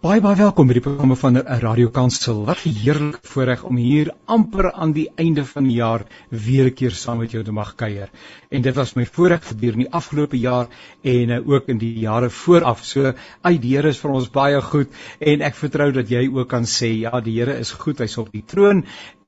Baie baie welkom by die programme van Radio Kansel. Wat 'n heerlike voorreg om hier amper aan die einde van die jaar weer 'n keer saam met jou te mag kuier. En dit was my voorreg gedurende die afgelope jaar en uh, ook in die jare vooraf. So, uit die Here is vir ons baie goed en ek vertrou dat jy ook kan sê ja, die Here is goed. Hy's op die troon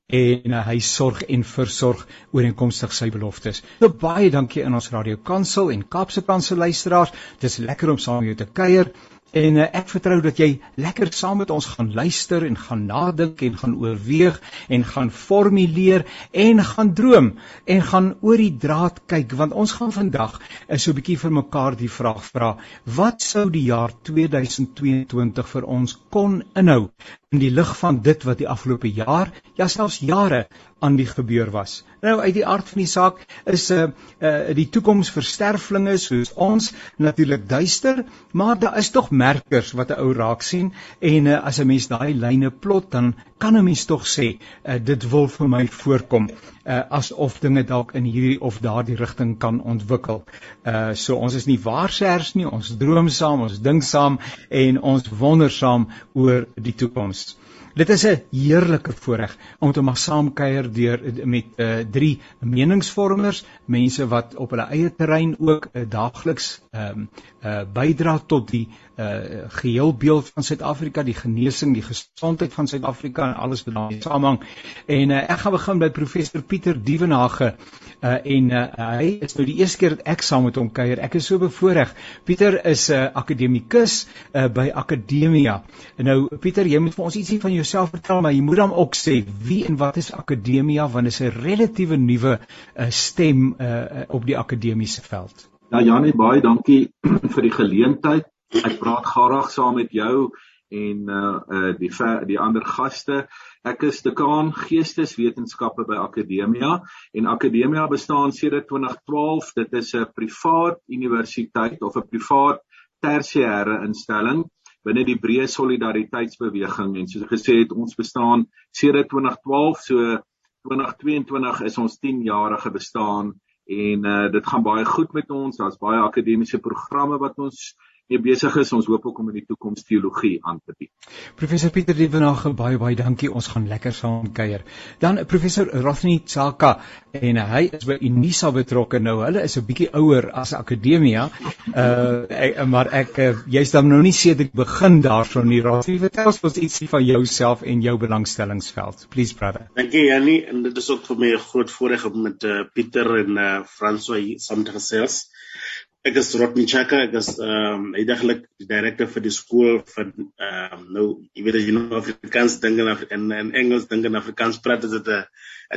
en uh, hy sorg en versorg ooreenkomstig sy beloftes. So baie dankie aan ons Radio Kansel en Kaapse Kansel luisteraars. Dit is lekker om saam met jou te kuier. En uh, ek vertrou dat jy lekker saam met ons gaan luister en gaan nadink en gaan oorweeg en gaan formuleer en gaan droom en gaan oor die draad kyk want ons gaan vandag is uh, so 'n bietjie vir mekaar die vraag vra wat sou die jaar 2022 vir ons kon inhou in die lig van dit wat die afgelope jaar ja selfs jare aan die gebeur was. Nou uit die aard van die saak is 'n uh, uh, die toekoms vir sterflinge soos ons natuurlik duister, maar daar is tog merkers wat 'n ou raak sien en uh, as 'n mens daai lyne plot dan kan 'n mens tog sê uh, dit wil vir my voorkom uh, asof dinge dalk in hierdie of daardie rigting kan ontwikkel. Uh so ons is nie waarsers nie, ons droom saam, ons dink saam en ons wonder saam oor die toekoms. Dit is 'n heerlike voorreg om te mag saamkuier deur met uh, drie meningsvormers, mense wat op hulle eie terrein ook uh, daagliks ehm um, uh, bydra tot die uh geheelbeeld van Suid-Afrika, die genesing, die gesondheid van Suid-Afrika en alles wat daarmee saamhang. En uh, ek gaan begin by professor Pieter Dievenage. Uh en uh, hy is nou die eerste keer dat ek saam met hom kuier. Ek is so bevoorreg. Pieter is 'n uh, akademikus uh, by Akademia. Nou Pieter, jy moet vir ons ietsie van jouself vertel, maar jy moet dan ook sê wie en wat is Akademia want dit is 'n relatiewe nuwe uh, stem uh, op die akademiese veld. Ja Janie, baie dankie vir die geleentheid ek praat graag saam met jou en uh uh die die ander gaste. Ek is dekaan Geesteswetenskappe by Akademia en Akademia bestaan sedert 2012. Dit is 'n privaat universiteit of 'n privaat tersiêre instelling binne die breë solidariteitsbeweging. En soos gesê het ons bestaan sedert 2012 so 2022 is ons 10 jarige bestaan. En uh dit gaan baie goed met ons. Daar's baie akademiese programme wat ons mee besig is. Ons hoop ook om in die toekoms teologie aan te bied. Professor Pieter Dievenage, baie baie dankie. Ons gaan lekker saam kuier. Dan professor Rothney Tsaka en hy is by Unisa betrokke. Nou hulle is 'n bietjie ouer as Akademia. Uh ek, maar ek uh, jy's dan nou nie sedert begin daarvan nie. Rothney, vertel ons ietsie van jouself en jou belangstellingsveld. Please brother. Dankie Jannie en dit is ook vir my 'n groot voorreg om met uh, Pieter en uh, François saam te gesels. Ek is Rodney Chaka, ek is ehm um, eintlik die direkteur vir die skool van ehm um, nou jy weet as jy nou Afrikaans dink en in, in Engels dink en Afrikaans praat is dit 'n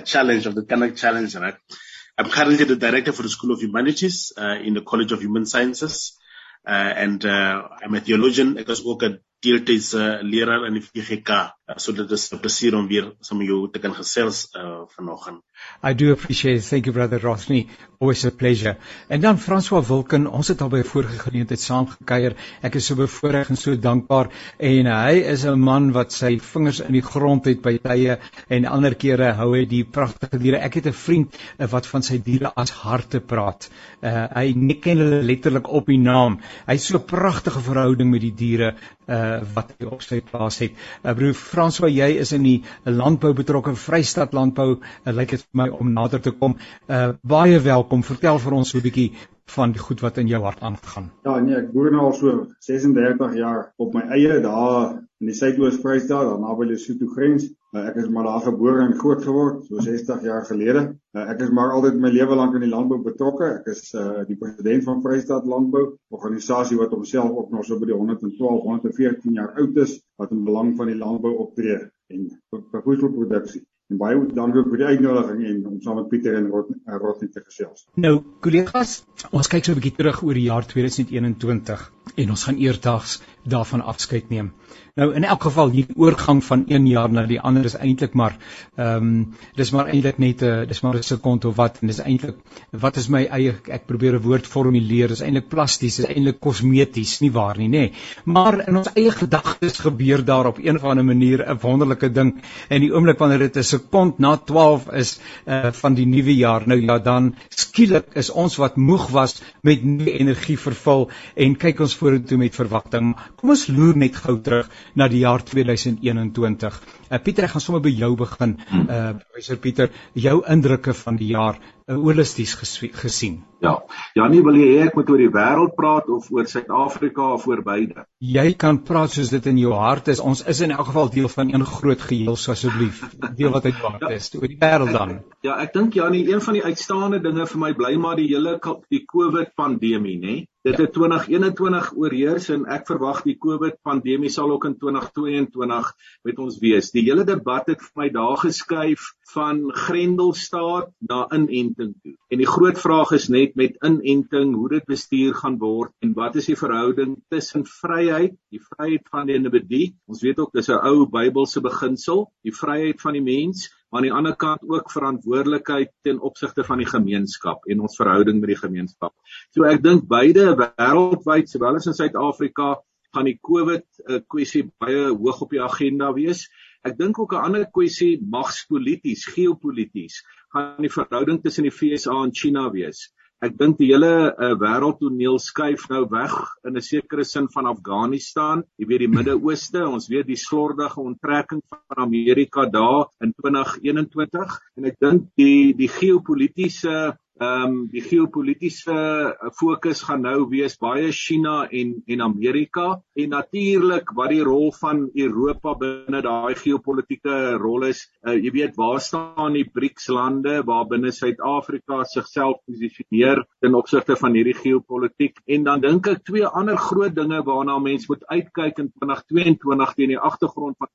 'n challenge of the Connect challenge right. I'm currently the director for the School of Humanities uh, in the College of Human Sciences uh, and uh, I'm a theologian ek is ook 'n deeltydse leraar in die VGK. Uh, so dit is 'n plesier om weer saam met jou te kan gesels uh, vanoggend. I do appreciate it. Thank you brother Rothney. Always a pleasure. En dan François Wilken, ons het al by vorige geleentheid saam gekuier. Ek is so bevoorreg en so dankbaar en uh, hy is 'n man wat sy vingers in die grond het by tye en ander kere hou hy die pragtige diere. Ek het 'n vriend uh, wat van sy diere as harte praat. Uh, hy ken hulle letterlik op die naam. Hy het so 'n pragtige verhouding met die diere uh, wat hy op sy plaas het. Uh, broer François, jy is in die landbou betrokke, Vrystaat landbou. Uh, lyk dit my om nader te kom. Uh baie welkom. Vertel vir ons 'n bietjie van die goed wat in jou hart aangaan. Ja, nee, ek boer nou al so 36 jaar op my eie daar in die Suidoos-Vrystaat, daar naby Lesotho grens. Uh, ek is maar daar gebore en groot geword, so 60 jaar gelede. Uh, ek is maar altyd my lewe lank in die landbou betrokke. Ek is uh die president van Vrystaat Landbou, organisasie wat homself ook nog so by die 112, 114 jaar oud is, wat in belang van die landbou optree en vir voedselproduksie. En baie dankie vir die uitnodiging en om saam met Pieter en Rotnie te gesels. Nou, kollegas, ons kyk so 'n bietjie terug oor die jaar 2021 en ons gaan eerdags daarvan afskeid neem. Nou in elk geval hier oorgang van een jaar na die ander is eintlik maar ehm um, dis maar eintlik net 'n dis maar 'n sekond of wat en dis eintlik wat is my eie ek probeer 'n woord formuleer is eintlik plasties is eintlik kosmeties nie waar nie nê nee. maar in ons eie gedagtes gebeur daar op een of ander manier 'n wonderlike ding en die oomblik wanneer dit 'n sekond na 12 is uh, van die nuwe jaar nou ja dan skielik is ons wat moeg was met nuwe energie vervul en kyk ons vorentoe met verwagting. Kom ons loer net gou terug na die jaar 2021. Uh, Pieter, ek gaan sommer by jou begin. Uh professor Pieter, jou indrukke van die jaar uh, holisties gesien. Ja. Ja, nie wil jy hê ek moet oor die wêreld praat of oor Suid-Afrika of oor beide? Jy kan praat soos dit in jou hart is. Ons is in elk geval deel van een groot geheel, so asseblief. Deel wat uit jou hart is. Oor die wêreld dan. Ja, ek dink ja, nie een van die uitstaande dinge vir my bly maar die hele die COVID pandemie, nê? Dit het 2021 oorheers en ek verwag die COVID pandemie sal ook in 2022 met ons wees. Die hele debat het vir my daar geskuif van grendelstaat na inenting toe. En die groot vraag is net met inenting hoe dit bestuur gaan word en wat is die verhouding tussen vryheid, die vryheid van die individu. Ons weet ook dis 'n ou Bybelse beginsel, die vryheid van die mens maar aan die ander kant ook verantwoordelikheid ten opsigte van die gemeenskap en ons verhouding met die gemeenskap. So ek dink beide wêreldwyd sowel as in Suid-Afrika gaan die COVID uh, kwessie baie hoog op die agenda wees. Ek dink ook 'n ander kwessie magspolities, geopolities gaan die verhouding tussen die FSA en China wees. Ek dink die hele uh, wêreldtoneel skuif nou weg in 'n sekere sin van Afghanistan, jy weet die Midde-Ooste, ons weet die slordige onttrekking van Amerika daar in 2021 en ek dink die die geopolitiese Ehm um, die geopolitiese eh, fokus gaan nou wees baie China en en Amerika en natuurlik wat die rol van Europa binne daai geopolitiese rol is. Uh, jy weet waar staan die BRICS lande waar binne Suid-Afrika sigself posisioneer ten opsigte van hierdie geopolitiek en dan dink ek twee ander groot dinge waarna mense moet uitkyk in 2022 teen die agtergrond van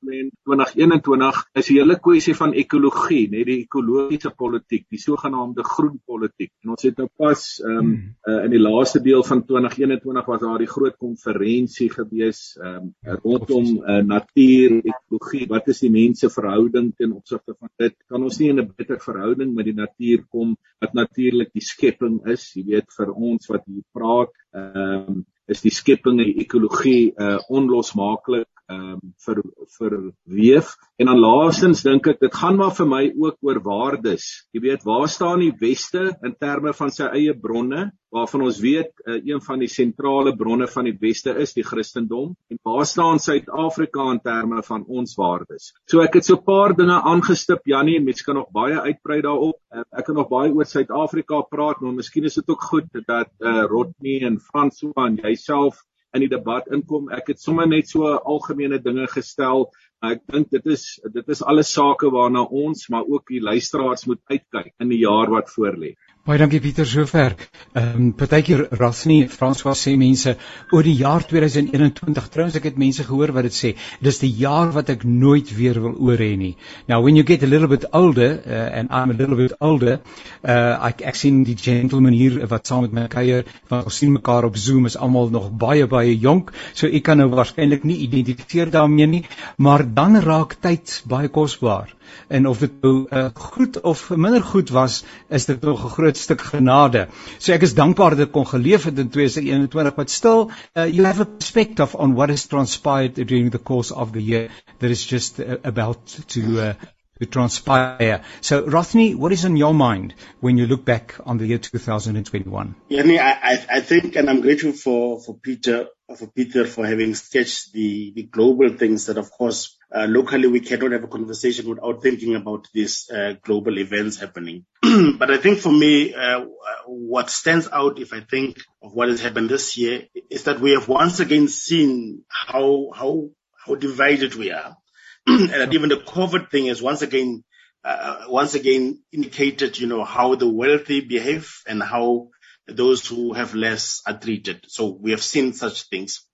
2021 is die hele kwessie van ekologie, net die ekologiese politiek, die sogenaamde groen politiek politiek. En ons het nou pas ehm um, uh, in die laaste deel van 2021 was daar die groot konferensie gewees ehm um, rondom uh, natuur, ekologie. Wat is die mense verhouding ten opsigte van dit? Kan ons nie in 'n beter verhouding met die natuur kom wat natuurlik die skepping is? Jy weet vir ons wat hier praat, ehm um, is die skepping en die ekologie uh onlosmaaklik ehm um, vir vir weef en dan laastens dink ek dit gaan maar vir my ook oor waardes. Jy weet, waar staan die weste in terme van sy eie bronne? waarvan ons weet uh, een van die sentrale bronne van die weste is die Christendom en waar staan Suid-Afrika in terme van ons waardes. So ek het so 'n paar dinge aangestip Jannie en mense kan nog baie uitbrei daarop. Uh, ek kan nog baie oor Suid-Afrika praat, maar miskien is dit ook goed dat uh, Rodney en François en jouself in die debat inkom. Ek het sommer net so algemene dinge gestel. Ek dink dit is dit is alles sake waarna ons maar ook die luisteraars moet uitkyk in die jaar wat voorlê. Baie dankie Pieter sover. Ehm um, partykeer Rasni François sê mense oor die jaar 2021 trouens ek het mense gehoor wat dit sê. Dis die jaar wat ek nooit weer wil oor hê nie. Now when you get a little bit older uh, and I'm a little bit older, uh ek ek sien die gentleman hier wat saam met my kuier, want ons sien mekaar op Zoom is almal nog baie baie jonk, so ek kan nou waarskynlik nie identifiseer daarmee nie, maar dan raak tyd baie kosbaar en of dit nou uh, goed of minder goed was, is dit nog 'n groot stuk genade. So ek is dankbaar dat ek kon geleef het in 2021, but still uh, you have a perspective on what has transpired during the course of the year that is just uh, about to uh, to transpire. So, Rothny, what is on your mind when you look back on the year 2021? Yeah, I, I think, and I'm grateful for, for Peter, for Peter for having sketched the, the global things that, of course, uh, locally we cannot have a conversation without thinking about these uh, global events happening. but I think for me, uh, what stands out, if I think of what has happened this year, is that we have once again seen how how how divided we are and even the COVID thing has once again, uh, once again indicated, you know, how the wealthy behave and how those who have less are treated. So we have seen such things.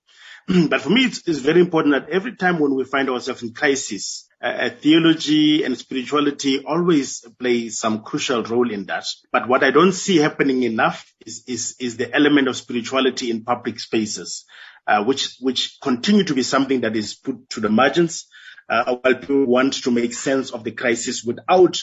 but for me, it's, it's, very important that every time when we find ourselves in crisis, uh, theology and spirituality always play some crucial role in that. But what I don't see happening enough is, is, is the element of spirituality in public spaces, uh, which, which continue to be something that is put to the margins uh, while people want to make sense of the crisis without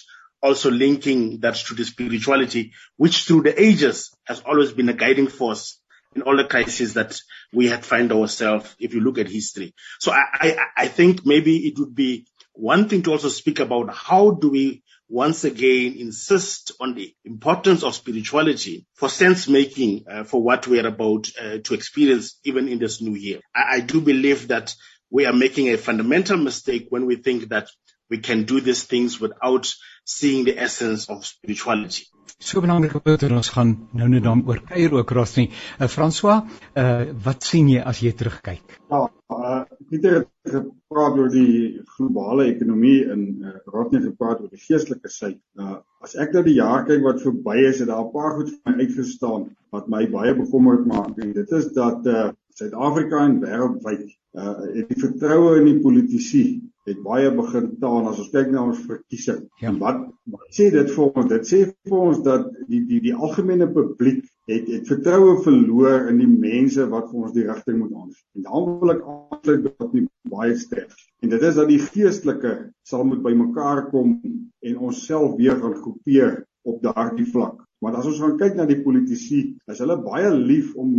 also linking that to the spirituality, which through the ages has always been a guiding force in all the crises that we had find ourselves if you look at history. So I, I, I think maybe it would be one thing to also speak about how do we once again insist on the importance of spirituality for sense making uh, for what we are about uh, to experience even in this new year. I, I do believe that we are making a fundamental mistake when we think that we can do these things without seeing the essence of spirituality. So belangrike punt en ons gaan nou net dan oor kuier ook Rosnie. Uh, François, uh, wat sien jy as jy terugkyk? Ja, uh, Pieter het gepraat oor die globale ekonomie en uh, het gepraat oor die geestelike sy. Uh, as ek nou die jaar kyk wat verby is, het daar 'n paar goed vir my uitgestaan wat my baie bekommerd maak. En dit is dat uh, Suid-Afrika en wêreldwyd uh, het die vertroue in die politici het baie begin taan as ons kyk na ons verkiesing. Ja. Wat, wat sê dit vir ons? Dit sê vir ons dat die die die algemene publiek het het vertroue verloor in die mense wat vir ons die rigting moet aanwys. En daarom wil ek aansluit by wat nie baie sterk. En dit is dat die geestelike sal moet bymekaar kom en onsself weer gaan groepeer op daardie vlak. Maar as ons gaan kyk na die politici, is hulle baie lief om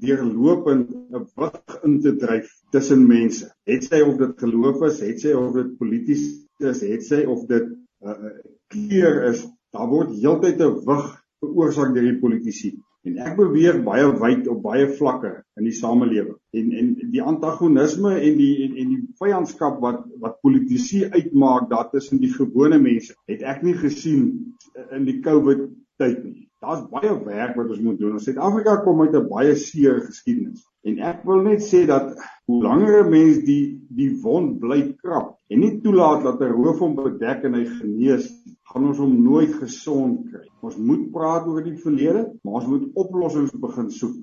deurlopend 'n wig in te dryf tussen mense. Het sy of dit geloof is, het sy of dit polities is, het sy of dit 'n uh, uh, kleur is, daar word heeltyd 'n wig veroorsaak deur die politici. En ek beweeg baie wyd op baie vlakke in die samelewing. En en die antagonisme en die en, en die vyandskap wat wat politici uitmaak daar tussen die gewone mense, het ek nie gesien in die COVID tyd nie. Daar's baie werk wat ons moet doen. Ons Suid-Afrika kom uit 'n baie seer geskiedenis. En ek wil net sê dat hoe langer 'n mens die die wond bly krap en nie toelaat dat 'n roof hom bedek en hy genees, gaan ons hom nooit gesond kry. Ons moet praat oor die verlede, maar ons moet oplossings begin soek.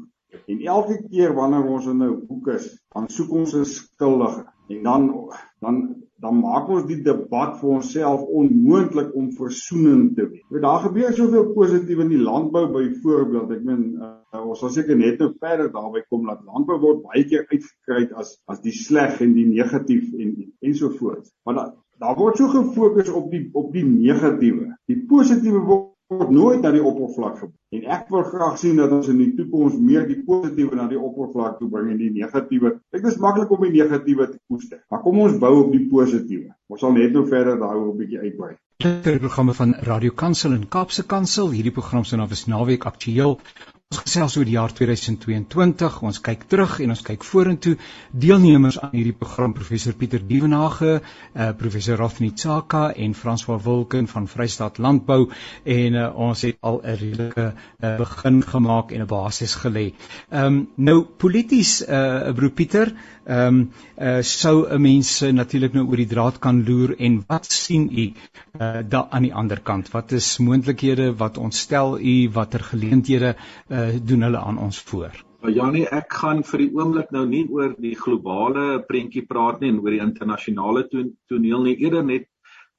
En elke keer wanneer ons in 'n hoek is, dan soek ons 'n skuldige. En dan dan dan maak ons die debat vir onsself onmoontlik om versoening te wees. Want daar gebeur soveel positief in die landbou byvoorbeeld. Ek meen uh, ons sal seker net nou verder daarby kom dat landbou word baie keer uitgekry as as die sleg en die negatief en ensovoorts. Maar daar daar word so gefokus op die op die negatiewe. Die positiewe word word nooit na die oppervlak gebring. En ek wil graag sien dat ons in die toekoms meer die positiewe na die oppervlak toe bring en die negatiewe. Dit is maklik om die negatiewe te koester. Maar kom ons bou op die positiewe. Ons sal net nou verder daaroor 'n bietjie uitbrei. Dit programme van Radio Kansel en Kaapse Kansel. Hierdie program se naam is Naweek Aktueel. Ons gesels oor die jaar 2022. Ons kyk terug en ons kyk vorentoe. Deelnemers aan hierdie program professor Pieter Dievenage, eh uh, professor Rafni Tsaka en François Wilken van Vrystaat Landbou en uh, ons het al 'n redelike uh, begin gemaak en 'n basis gelê. Ehm um, nou polities eh uh, broer Pieter, ehm um, uh, sou 'n mens natuurlik nou oor die draad kan loer en wat sien u eh uh, daar aan die ander kant? Wat is moontlikhede wat ontstel u watter geleenthede uh, uh, doen hulle aan ons voor. Nou, Janie, ek gaan vir die oomblik nou nie oor die globale prentjie praat nie en oor die internasionale toneel nie, eerder net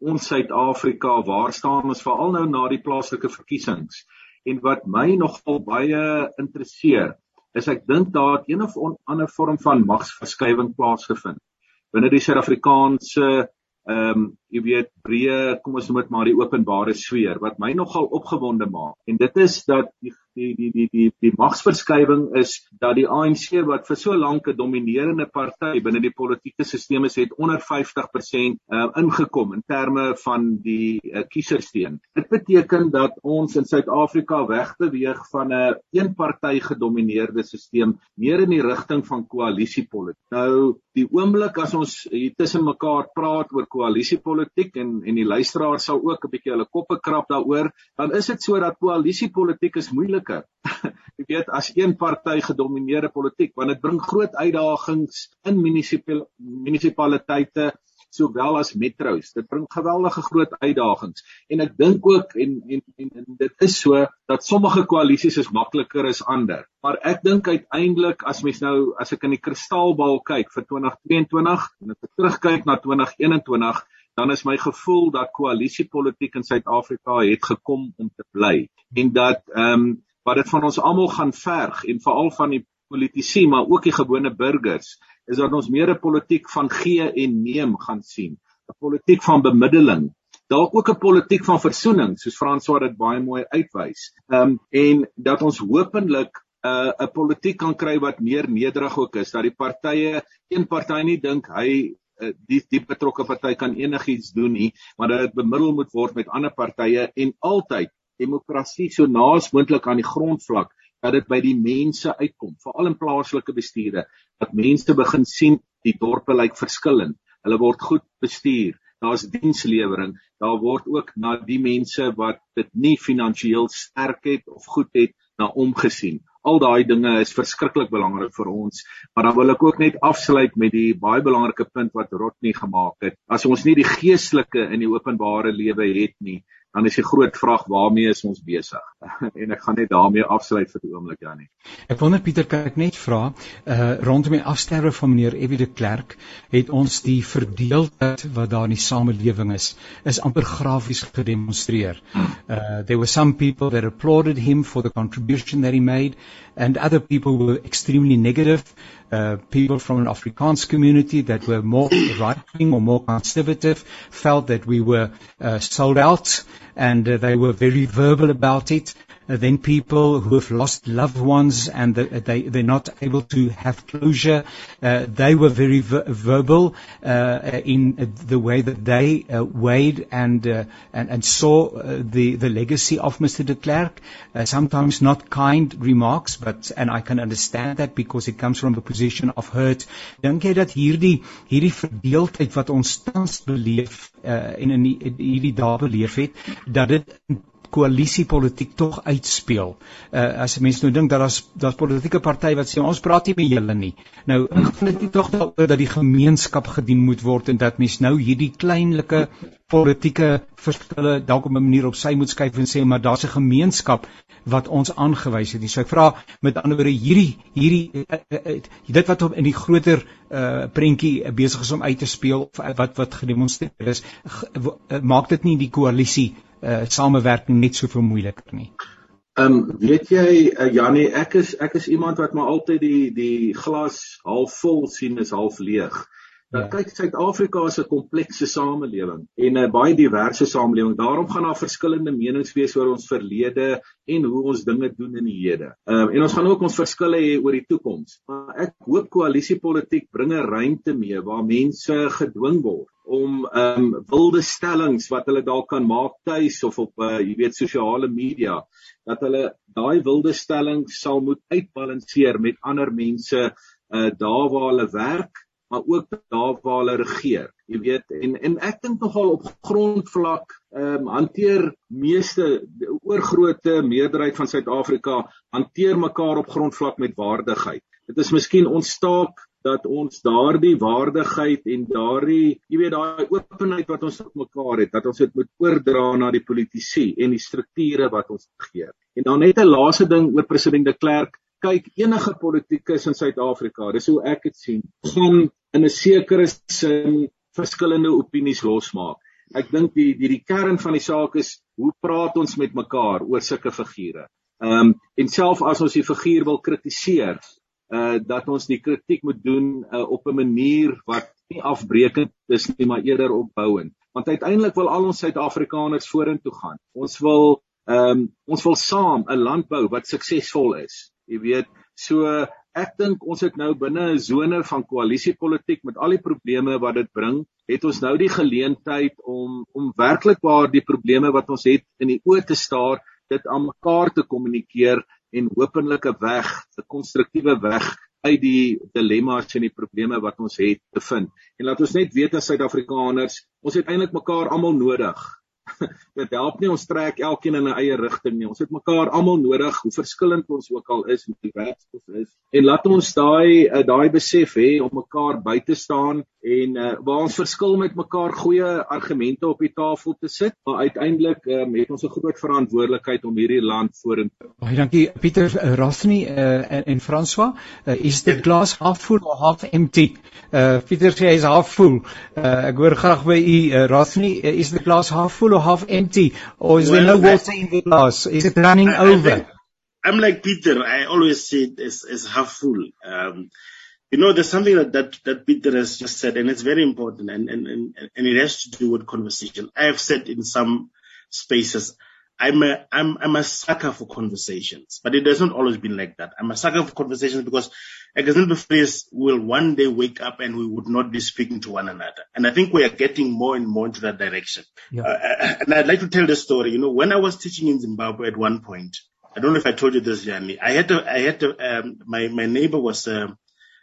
ons Suid-Afrika, waar staan ons veral nou na die plaaslike verkiesings? En wat my nogal baie interesseer, is ek dink daar het een of ander vorm van magsverskywing plaasgevind. Binne die Suid-Afrikaanse ehm um, jy weet breë kom ons noem dit maar die openbare sfeer wat my nogal opgewonde maak en dit is dat die die die die die, die magsverskywing is dat die ANC wat vir so lank 'n dominerende party binne die politieke stelsel is het onder 50% uh, ingekom in terme van die uh, kiesersteen. Dit beteken dat ons in Suid-Afrika wegbeweeg van 'n een eenparty gedomeineerde stelsel meer in die rigting van koalisiepolitiek. Nou die oomblik as ons hier tussen mekaar praat oor koalisiepolitiek en en die luisteraars sal ook 'n bietjie hulle koppe krap daaroor, dan is dit so dat koalisiepolitiek is moeilik moeiliker. Jy weet as een party gedomeineerde politiek want dit bring groot uitdagings in munisipaliteite sowel as metros. Dit bring geweldige groot uitdagings en ek dink ook en, en en en dit is so dat sommige koalisies is makliker as ander. Maar ek dink uiteindelik as mens nou as ek in die kristalbal kyk vir 2022 en as ek terugkyk na 2021 dan is my gevoel dat koalisiepolitiek in Suid-Afrika het gekom om te bly en dat ehm um, wat dit van ons almal gaan verg en veral van die politici maar ook die gewone burgers is dat ons meer 'n politiek van gee en neem gaan sien 'n politiek van bemiddeling dalk ook 'n politiek van versoening soos François dit baie mooi uitwys um, en dat ons hopelik 'n uh, 'n politiek kan kry wat meer nederig ook is dat die partye een party nie dink hy die die betrokke party kan enigiets doen nie, maar dat dit bemiddel moet word met ander partye en altyd demokrasie so naas moontlik aan die grondvlak dat dit by die mense uitkom, veral in plaaslike bestuure, dat mense begin sien die dorpe lyk verskillend. Hulle word goed bestuur. Daar's dienslewering. Daar word ook na die mense wat dit nie finansiëel sterk het of goed het, na omgesien. Al daai dinge is verskriklik belangrik vir ons, maar dan wil ek ook net afsluit met die baie belangrike punt wat Rodney gemaak het. As ons nie die geestelike in die openbare lewe het nie, dan is die groot vraag waarmee is ons besig? en ek gaan net daarmee afsluit vir 'n oomblik Janie. Ek wonder Pieter kan ek net vra uh rondom die afsterwe van meneer Evie de Klerk het ons die verdeeldheid wat daar in die samelewing is is amper grafies gedemonstreer. Uh there were some people that applauded him for the contribution that he made and other people were extremely negative uh, people from an Afrikaans community that were more right-wing or more conservative felt that we were uh, sold out and uh, they were very verbal about it. Uh, then people who have lost loved ones and the, they, they're not able to have closure, uh, they were very ver- verbal uh, in the way that they uh, weighed and, uh, and, and saw uh, the, the legacy of Mr. de Klerk. sometimes not kind remarks, but and I can understand that because it comes from a position of hurt. Dink jy dat hierdie hierdie verdeeldheid wat ons tans beleef uh, en in hierdie dae beleef het, dat dit koalisiepolitiek tog uitspeel. Uh as mense nou dink dat daar's daar's politieke partye wat sê ons praat nie met julle nie. Nou gaan dit nie tog daaroor dat die gemeenskap gedien moet word en dat mense nou hierdie kleinlike politieke verskille dalk op 'n manier op sy moet skuif en sê maar daar's 'n gemeenskap wat ons aangewys het. So ek vra met ander woorde hierdie hierdie uh, uh, uh, dit wat op in die groter uh prentjie besig is om uit te speel wat wat gedemonstreer is maak dit nie die koalisie uh, samewerking net soveel moeiliker nie. Ehm um, weet jy uh, Jannie, ek is ek is iemand wat maar altyd die die glas half vol sien is half leeg. Nou ja. kyk Suid-Afrika is 'n komplekse samelewing en 'n baie diverse samelewing. Daarom gaan daar verskillende menings wees oor ons verlede en hoe ons dinge doen in die hede. Ehm um, en ons gaan ook ons verskille hê oor die toekoms. Maar ek hoop koalisiepolitiek bring 'n ruimte mee waar mense gedwing word om ehm um, wilde stellings wat hulle dalk kan maak tuis of op uh, jy weet sosiale media dat hulle daai wilde stellings sal moet uitbalanseer met ander mense uh daar waar hulle werk maar ook daar waar hulle regeer jy weet. En en ek dink nogal op grondvlak ehm um, hanteer meeste oorgrootte meerderheid van Suid-Afrika hanteer mekaar op grondvlak met waardigheid. Dit is miskien ons taak dat ons daardie waardigheid en daardie jy weet daai openheid wat ons op mekaar het dat ons dit moet oordra na die politici en die strukture wat ons gee. En dan net 'n laaste ding oor president de Klerk. Kyk, enige politikus in Suid-Afrika, dis hoe ek dit sien, gaan in 'n sekere sin verskillende opinies losmaak. Ek dink die die die kern van die saak is hoe praat ons met mekaar oor sulke figure. Ehm um, en self as ons die figuur wil kritiseer, uh dat ons die kritiek moet doen uh, op 'n manier wat nie afbreekend is nie maar eerder opbouend want uiteindelik wil al ons Suid-Afrikaners vorentoe gaan. Ons wil ehm um, ons wil saam 'n land bou wat suksesvol is. Jy weet so ek dink ons het nou binne 'n sone van koalisiepolitiek met al die probleme wat dit bring het ons nou die geleentheid om om werklik waar die probleme wat ons het in die oë te staar dit aan mekaar te kommunikeer en hopelik 'n weg, 'n konstruktiewe weg uit die dilemma's en die probleme wat ons het te vind. En laat ons net weet as Suid-Afrikaners, ons het eintlik mekaar almal nodig. dit help nie ons trek elkeen in 'n eie rigting nie. Ons het mekaar almal nodig, hoe verskillend ons ook al is, hoe divers ons is. En laat ons daai uh, daai besef hê om mekaar by te staan en uh, waar ons verskil met mekaar goeie argumente op die tafel te sit, maar uiteindelik um, het ons 'n groot verantwoordelikheid om hierdie land vorentoe. Baie dankie Pieter uh, Rasni uh, en, en François. Uh, is the glass half full or half empty? Uh, Pieter sê hy is half full. Uh, ek hoor graag by u uh, Rasni, uh, is the glass half full or half empty or is well, there no water in the glass? Is it running I, over? I, I'm like Peter. I always say it as, as half full. Um, you know, there's something that, that, that Peter has just said, and it's very important, and, and, and, and it has to do with conversation. I have said in some spaces, I'm a I'm I'm a sucker for conversations, but it has not always been like that. I'm a sucker for conversations because Example Face will one day wake up and we would not be speaking to one another. And I think we are getting more and more into that direction. Yeah. Uh, and I'd like to tell the story. You know, when I was teaching in Zimbabwe at one point, I don't know if I told you this, Yanni. I had to, I had to, um, my, my neighbor was uh,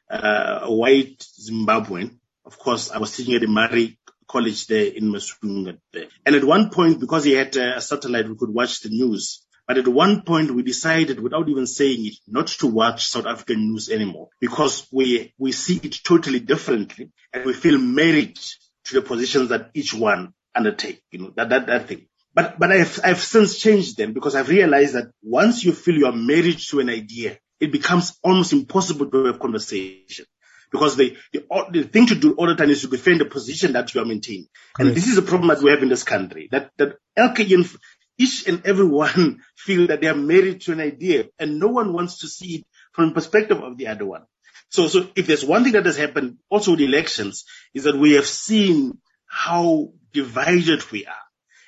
uh, a white Zimbabwean. Of course, I was teaching at the Mari College there in Masunga. And at one point, because he had a satellite, we could watch the news. But at one point we decided without even saying it not to watch South African news anymore because we, we see it totally differently and we feel married to the positions that each one undertake, you know, that, that, that thing. But, but I've, I've since changed them because I've realized that once you feel you are married to an idea, it becomes almost impossible to have conversation because the, the, the thing to do all the time is to defend the position that you are maintaining. Correct. And this is a problem that we have in this country that, that LKN each and every one feel that they are married to an idea and no one wants to see it from the perspective of the other one. So, so if there's one thing that has happened also with elections is that we have seen how divided we are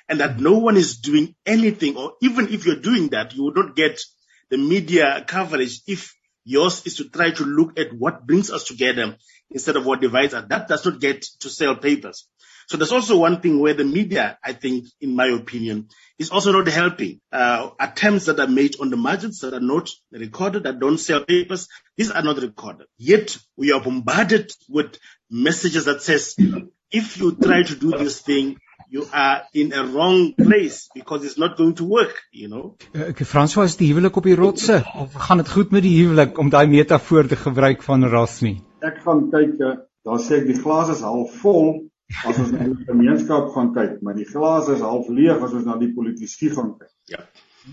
and that no one is doing anything or even if you're doing that, you would not get the media coverage if yours is to try to look at what brings us together instead of what divides us. That does not get to sell papers. So there's also one thing where the media, I think, in my opinion, is also not helping. Uh, attempts that are made on the margins that are not recorded, that don't sell papers, these are not recorded. Yet we are bombarded with messages that says, if you try to do this thing, you are in a wrong place because it's not going to work, you know. Uh, François is die huwelik op die rotse of gaan dit goed met die huwelik om daai metafoor te gebruik van Rasmi? Ek gaan kyk, uh, daar sê ek die glas is half vol as ons na die gemeenskap gaan kyk, maar die glas is half leeg as ons na die politici gaan kyk. Ja.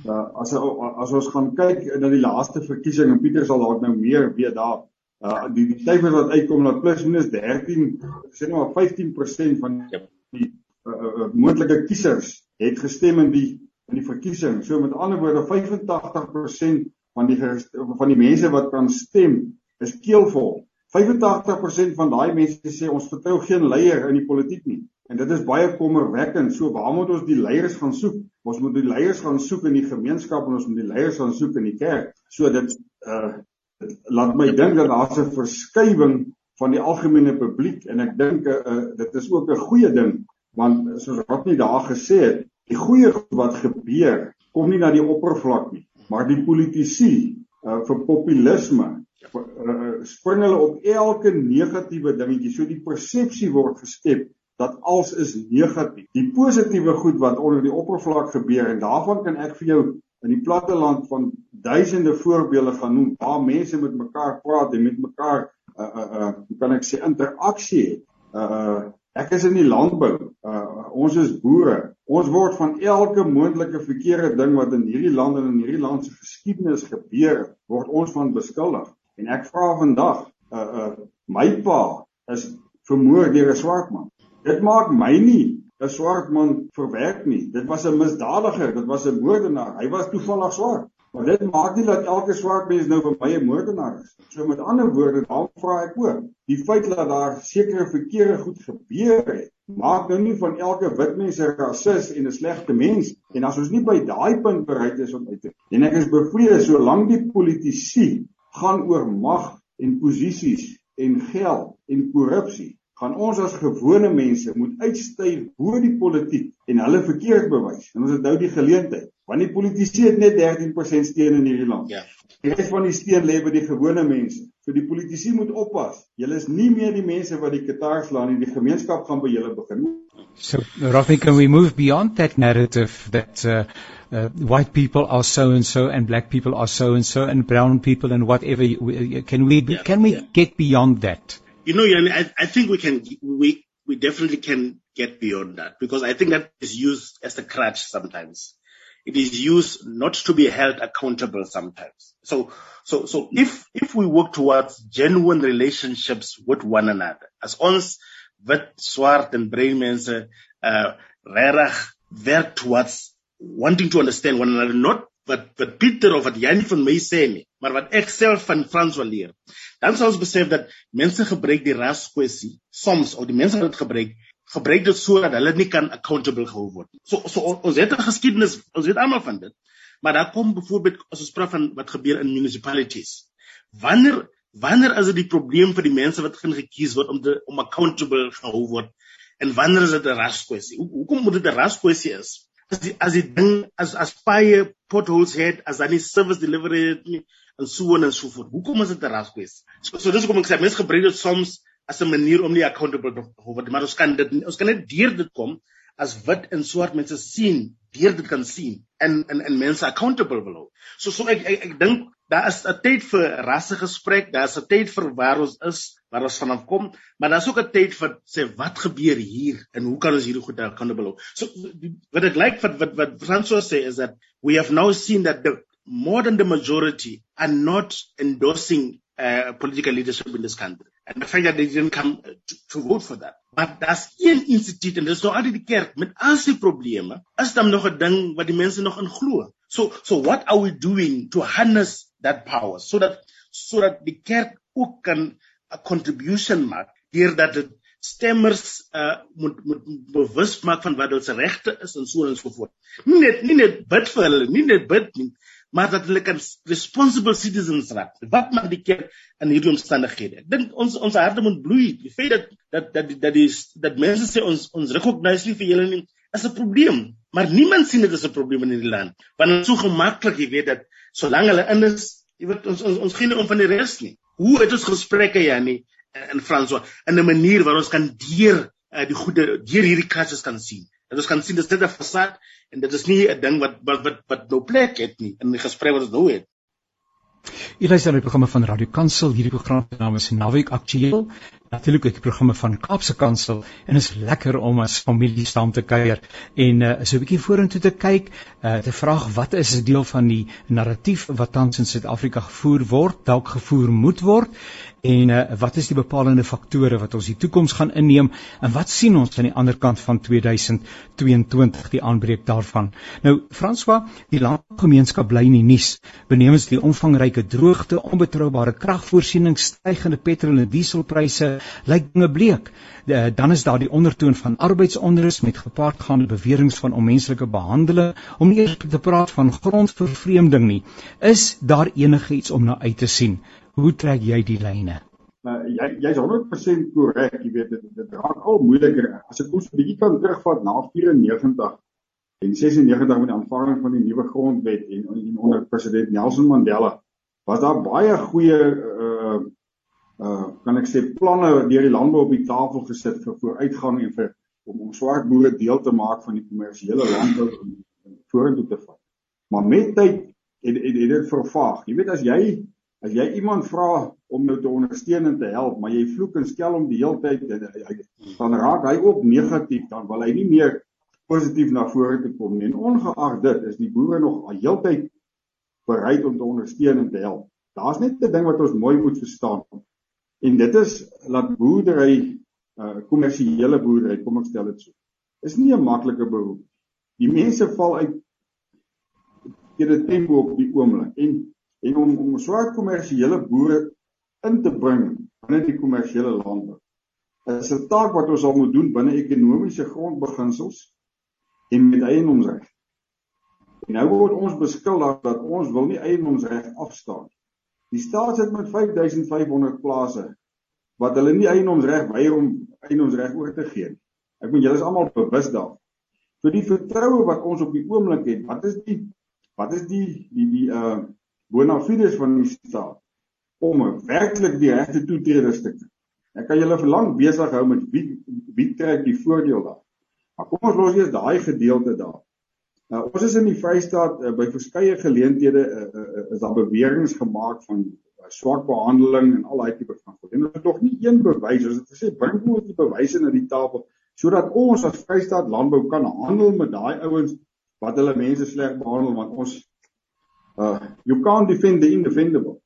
Uh, as as ons gaan kyk na die laaste verkiesing en Pieter sal dalk nou meer weet daar uh, die die syfers wat uitkom dat plus minus 13 sê nou maar 15% van ja. die uh, uh, moontlike kiesers het gestem in die in die verkiesing. So met ander woorde 85% van die van die mense wat kan stem is keelvol. 85% van daai mense sê ons vertrou geen leier in die politiek nie. En dit is baie kommerwekkend. So waar moet ons die leiers gaan soek? Ons moet die leiers gaan soek in die gemeenskap en ons moet die leiers gaan soek in die kerk. So dit uh laat my dink dat daar's 'n verskywing van die algemene publiek en ek dink uh dit is ook 'n goeie ding want soos wat nie daar gesê het, die goeie wat gebeur kom nie na die oppervlak nie, maar die politici uh vir populisme uh, spring hulle op elke negatiewe dingetjie. So die persepsie word geskep dat alles is negatief. Die positiewe goed wat onder die oppervlak gebeur en daarvan kan ek vir jou in die platte land van duisende voorbeelde gaan noem waar mense met mekaar praat en met mekaar uh uh uh kan ek sê interaksie. Uh uh ek is in die landbou. Uh ons is boere. Ons word van elke moontlike verkeerde ding wat in hierdie land en in hierdie land se geskiedenis gebeur, word ons van beskuldig. En ek vra vandag, uh uh my pa is vermoor deur 'n swart man. Dit maak my nie 'n swart man verwerk nie. Dit was 'n misdadiger, dit was 'n moordenaar. Hy was toevallig swart. Maar dit maak nie dat elke swart mens nou vir my 'n moordenaar is. So met ander woorde, dan vra ek ook, die feit dat daar sekere verkeerde goed gebeur het, maak nou nie van elke wit mens 'n rasis en 'n slegte mens. En as ons nie by daai punt bereid is om uit te en ek is bevrede solank die politici gaan oor mag en posisies en geld en korrupsie gaan ons as gewone mense moet uitstyg bo die politiek en hulle verkeerd bewys en ons het nou die geleentheid want die politici het net 13% steun in hierdie land. Ja. Die res van die steun lê by die gewone mense. So die politici moet oppas. Julle is nie meer die mense wat die kitaar slaan nie die gemeenskap gaan by julle begin. So Rafi can we move beyond that narrative that uh, uh, white people are so and so and black people are so and so and brown people and whatever can we yeah, can we yeah. get beyond that? You know I, I think we can we we definitely can get beyond that because I think that is used as a crutch sometimes it is used not to be held accountable sometimes. So so so if if we work towards genuine relationships with one another as ons wit swart en bruin mense uh regtig towards wanting to understand one another not wat wat Pieter of wat Janie van my sê nie maar wat ek self van Frans wil leer dan sou ons besef dat mense gebruik die raskwessie soms of die mense wat dit gebruik gebruik dit sodat hulle nie kan accountable gehou word. So so ons het 'n geskiedenis, ons weet almal van dit. Maar daar kom byvoorbeeld as ons praat van wat gebeur in municipalities. Wanneer wanneer is dit die probleem vir die mense wat gaan gekies word om te, om accountable gehou word en wanneer is dit 'n raskwessie? Hoe hoekom moet dit 'n raskwessie is? As die as die ding as as baie potholes het as any service delivery en so en so voort. Hoekom is dit 'n raskwessie? So so dis hoekom ek sê mense gebruik dit soms as 'n manier om nie accountable te word maar ons kan dit ons kan net deur dit kom as wit en swart mense sien deur dit kan sien en en en mense accountable wil hou. So so ek ek, ek dink daar is 'n tyd vir rasse gesprek, daar is 'n tyd vir waar ons is, waar ons vanaf kom, maar daar's ook 'n tyd vir sê wat gebeur hier en hoe kan ons hierdie goed accountable hou. So wat ek like wat wat wat Francois sê is that we have now seen that the more than the majority are not endorsing uh, political leadership in this country. And the fact that they didn't come to, to vote for that. Maar daar's een instituut en dis nog altyd die kerk met al sy probleme, is dan nog 'n ding wat die mense nog in glo. So so what are we doing to harness that power so that so that die kerk ook kan 'n contribution maak deurdat dit stemmers uh moet moet bewus maak van wat hulle regte is en so en so voort. Nie net nie net bid vir hulle, nie net bid nie, maar dat hulle kan responsible citizens raak. Wat maak die kerk in hierdie omstandighede? Ek dink ons ons harte moet bloei. Die feit dat dat dat dat die dat mense sê ons ons recognize nie vir julle nie is 'n probleem. Maar niemand sien dit as 'n probleem in hierdie land. Want dit is so gemaklik, jy weet dat solank hulle in is, jy weet ons ons ons geen om van die res nie. Hoe het ons gesprekke ja nie in Frans in 'n manier waar ons kan deur uh, die goede deur hierdie krisis kan sien. Dat ons kan sien dis net 'n fasade en dit is nie 'n ding wat wat wat wat nou plek het nie in die gesprek wat ons nou het. Hier is 'n programme van Radio Kansel. Hierdie program se naam is Naweek Aktueel. Natuurlik ook die programme van Kaapse Kansel en is lekker om as familie saam te kuier en uh, so 'n bietjie vorentoe te kyk, uh, te vra wat is 'n deel van die narratief wat tans in Suid-Afrika gevoer word, dalk gevoer moet word en uh, wat is die bepalende faktore wat ons die toekoms gaan inneem en wat sien ons aan die ander kant van 2022 die aanbreek daarvan? Nou François die landgemeenskap bly in die nuus. Benemens die omvangryke droogte onbetroubare kragvoorsiening stygende petrol en dieselpryse lyk dinge bleek de, dan is daar die ondertoon van arbeidsonrus met gepaardgaande beweringe van onmenslike behandeling om nie eers te praat van grondvervreemding nie is daar enigiets om na uit te sien Hoe trek jy die lyne? Uh, jy jy's 100% korrek, jy weet dit dit raak al moeiliker. As ek ons 'n bietjie kan terugvat na 94 en 96 met die aanvaarding van die nuwe grondwet en, en onder president Nelson Mandela was daar baie goeie uh uh kan ek sê planne deur die landbou op die tafel gesit vir vooruitgang en vir om om swart boere deel te maak van die kommersiële landbou en, en vorentoe te vat. Maar met tyd het het dit vervaag. Jy weet as jy As jy iemand vra om jou te ondersteun en te help, maar jy vloek en skel hom die hele tyd, dan raak hy ook negatief, dan wil hy nie meer positief na vore toe kom nie. En ongeag dit, is die boere nog al heeltyd bereid om te ondersteun en te help. Daar's net 'n ding wat ons mooi moet verstaan. En dit is dat boerdery, uh kommersiële boerdery, kom ek stel dit so, is nie 'n maklike beroep. Die mense val uit teen 'n tempo op die oomblik en en om om swart kommersiële boere in te bring binne die kommersiële landbou. Dit is 'n taak wat ons al moet doen binne ekonomiese grondbeginsels en met eiendomsreg. En nou word ons beskuldig dat ons wil nie eiendomsreg afstaan. Die staat sit met 5500 plase wat hulle nie eiendomsreg weier om eiendomsreg oor te gee nie. Ek moet julle is almal bewus daarvan. Vir die vertroue wat ons op die oomblik het, wat is die wat is die die die uh bona fides van die staat om werklik die regte toetreders te kry. Ek kan julle verlang besig hou met wie wie trek die voordeel daar. Maar kom ons los eers daai gedeelte daar. Nou ons is in die Vrystaat uh, by verskeie geleenthede uh, uh, is daar beweringe gemaak van uh, swak behandeling en al daai tipe van goed. En ons het nog nie een bewys, ons het gesê bring ons die bewyse na die tafel sodat ons as Vrystaat landbou kan handel met daai ouens wat hulle mense sleg behandel want ons Uh you can't defend the indefendable.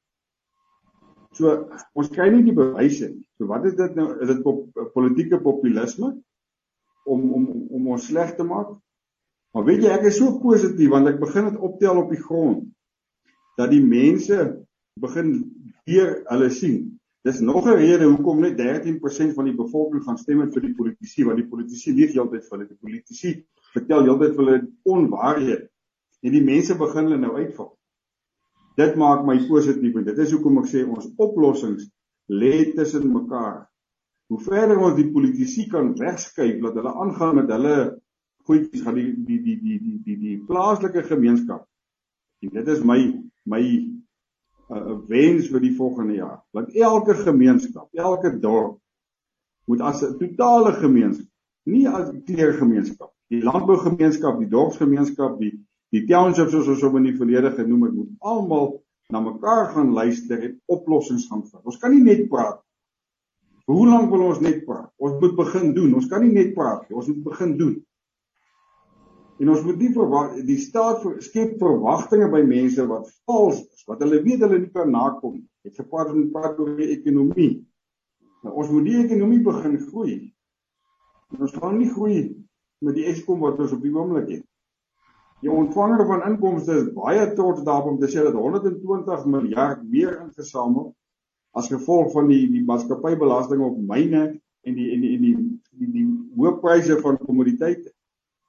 So ons kry nie die bewyse nie. So wat is dit nou? Is dit pop, politieke populisme om om om ons sleg te maak? Maar weet jy ek is so positief want ek begin dit optel op die grond dat die mense begin weer hulle sien Dis nog 'n rede hoekom net 13% van die bevolking gaan stem vir die politici, want die politici lieg heeltyd vir hulle. Die politici vertel heeltyd vir hulle onwaarhede. En die mense begin hulle nou uitval. Dit maak my positief en dit is hoekom ek sê ons oplossings lê tussen mekaar. Hoe verder ons die politici kan wegskuif dat hulle aangaan met hulle goedjies gaan die die die die die die, die plaaslike gemeenskap. En dit is my my 'n wens vir die volgende jaar. Want elke gemeenskap, elke dorp moet as 'n totale gemeenskap, nie as 'n kleurgemeenskap, die landbougemeenskap, die dorpsgemeenskap, die die townships soos ons hom in die verlede genoem het, moet almal na mekaar gaan luister en oplossings gaan vind. Ons kan nie net praat. Hoe lank wil ons net praat? Ons moet begin doen. Ons kan nie net praat nie. Ons moet begin doen. En ons moet nie verwag die staat skep verwagtinge by mense wat vals is, wat hulle weet hulle nie kan nakom nie. Dit gepaard met praat oor die ekonomie. Nou ons moet die ekonomie begin groei. En ons gaan nie groei met die Eskom wat ons op die oomblik het. Die ontvanger van inkomste is baie trots daarop om te sê dat 120 miljard meer ingesamel as gevolg van die die maatskappybelasting op myne en die en die en die die, die, die hoë pryse van kommoditeite.